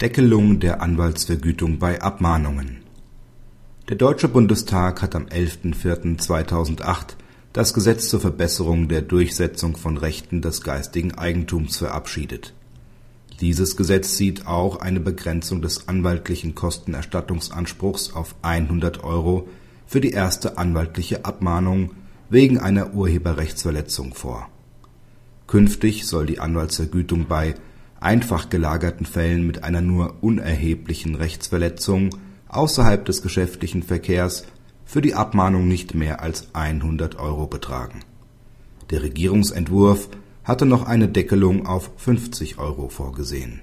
Deckelung der Anwaltsvergütung bei Abmahnungen Der Deutsche Bundestag hat am 11.04. das Gesetz zur Verbesserung der Durchsetzung von Rechten des geistigen Eigentums verabschiedet. Dieses Gesetz sieht auch eine Begrenzung des anwaltlichen Kostenerstattungsanspruchs auf 100 Euro für die erste anwaltliche Abmahnung wegen einer Urheberrechtsverletzung vor. Künftig soll die Anwaltsvergütung bei einfach gelagerten Fällen mit einer nur unerheblichen Rechtsverletzung außerhalb des geschäftlichen Verkehrs für die Abmahnung nicht mehr als 100 Euro betragen. Der Regierungsentwurf hatte noch eine Deckelung auf 50 Euro vorgesehen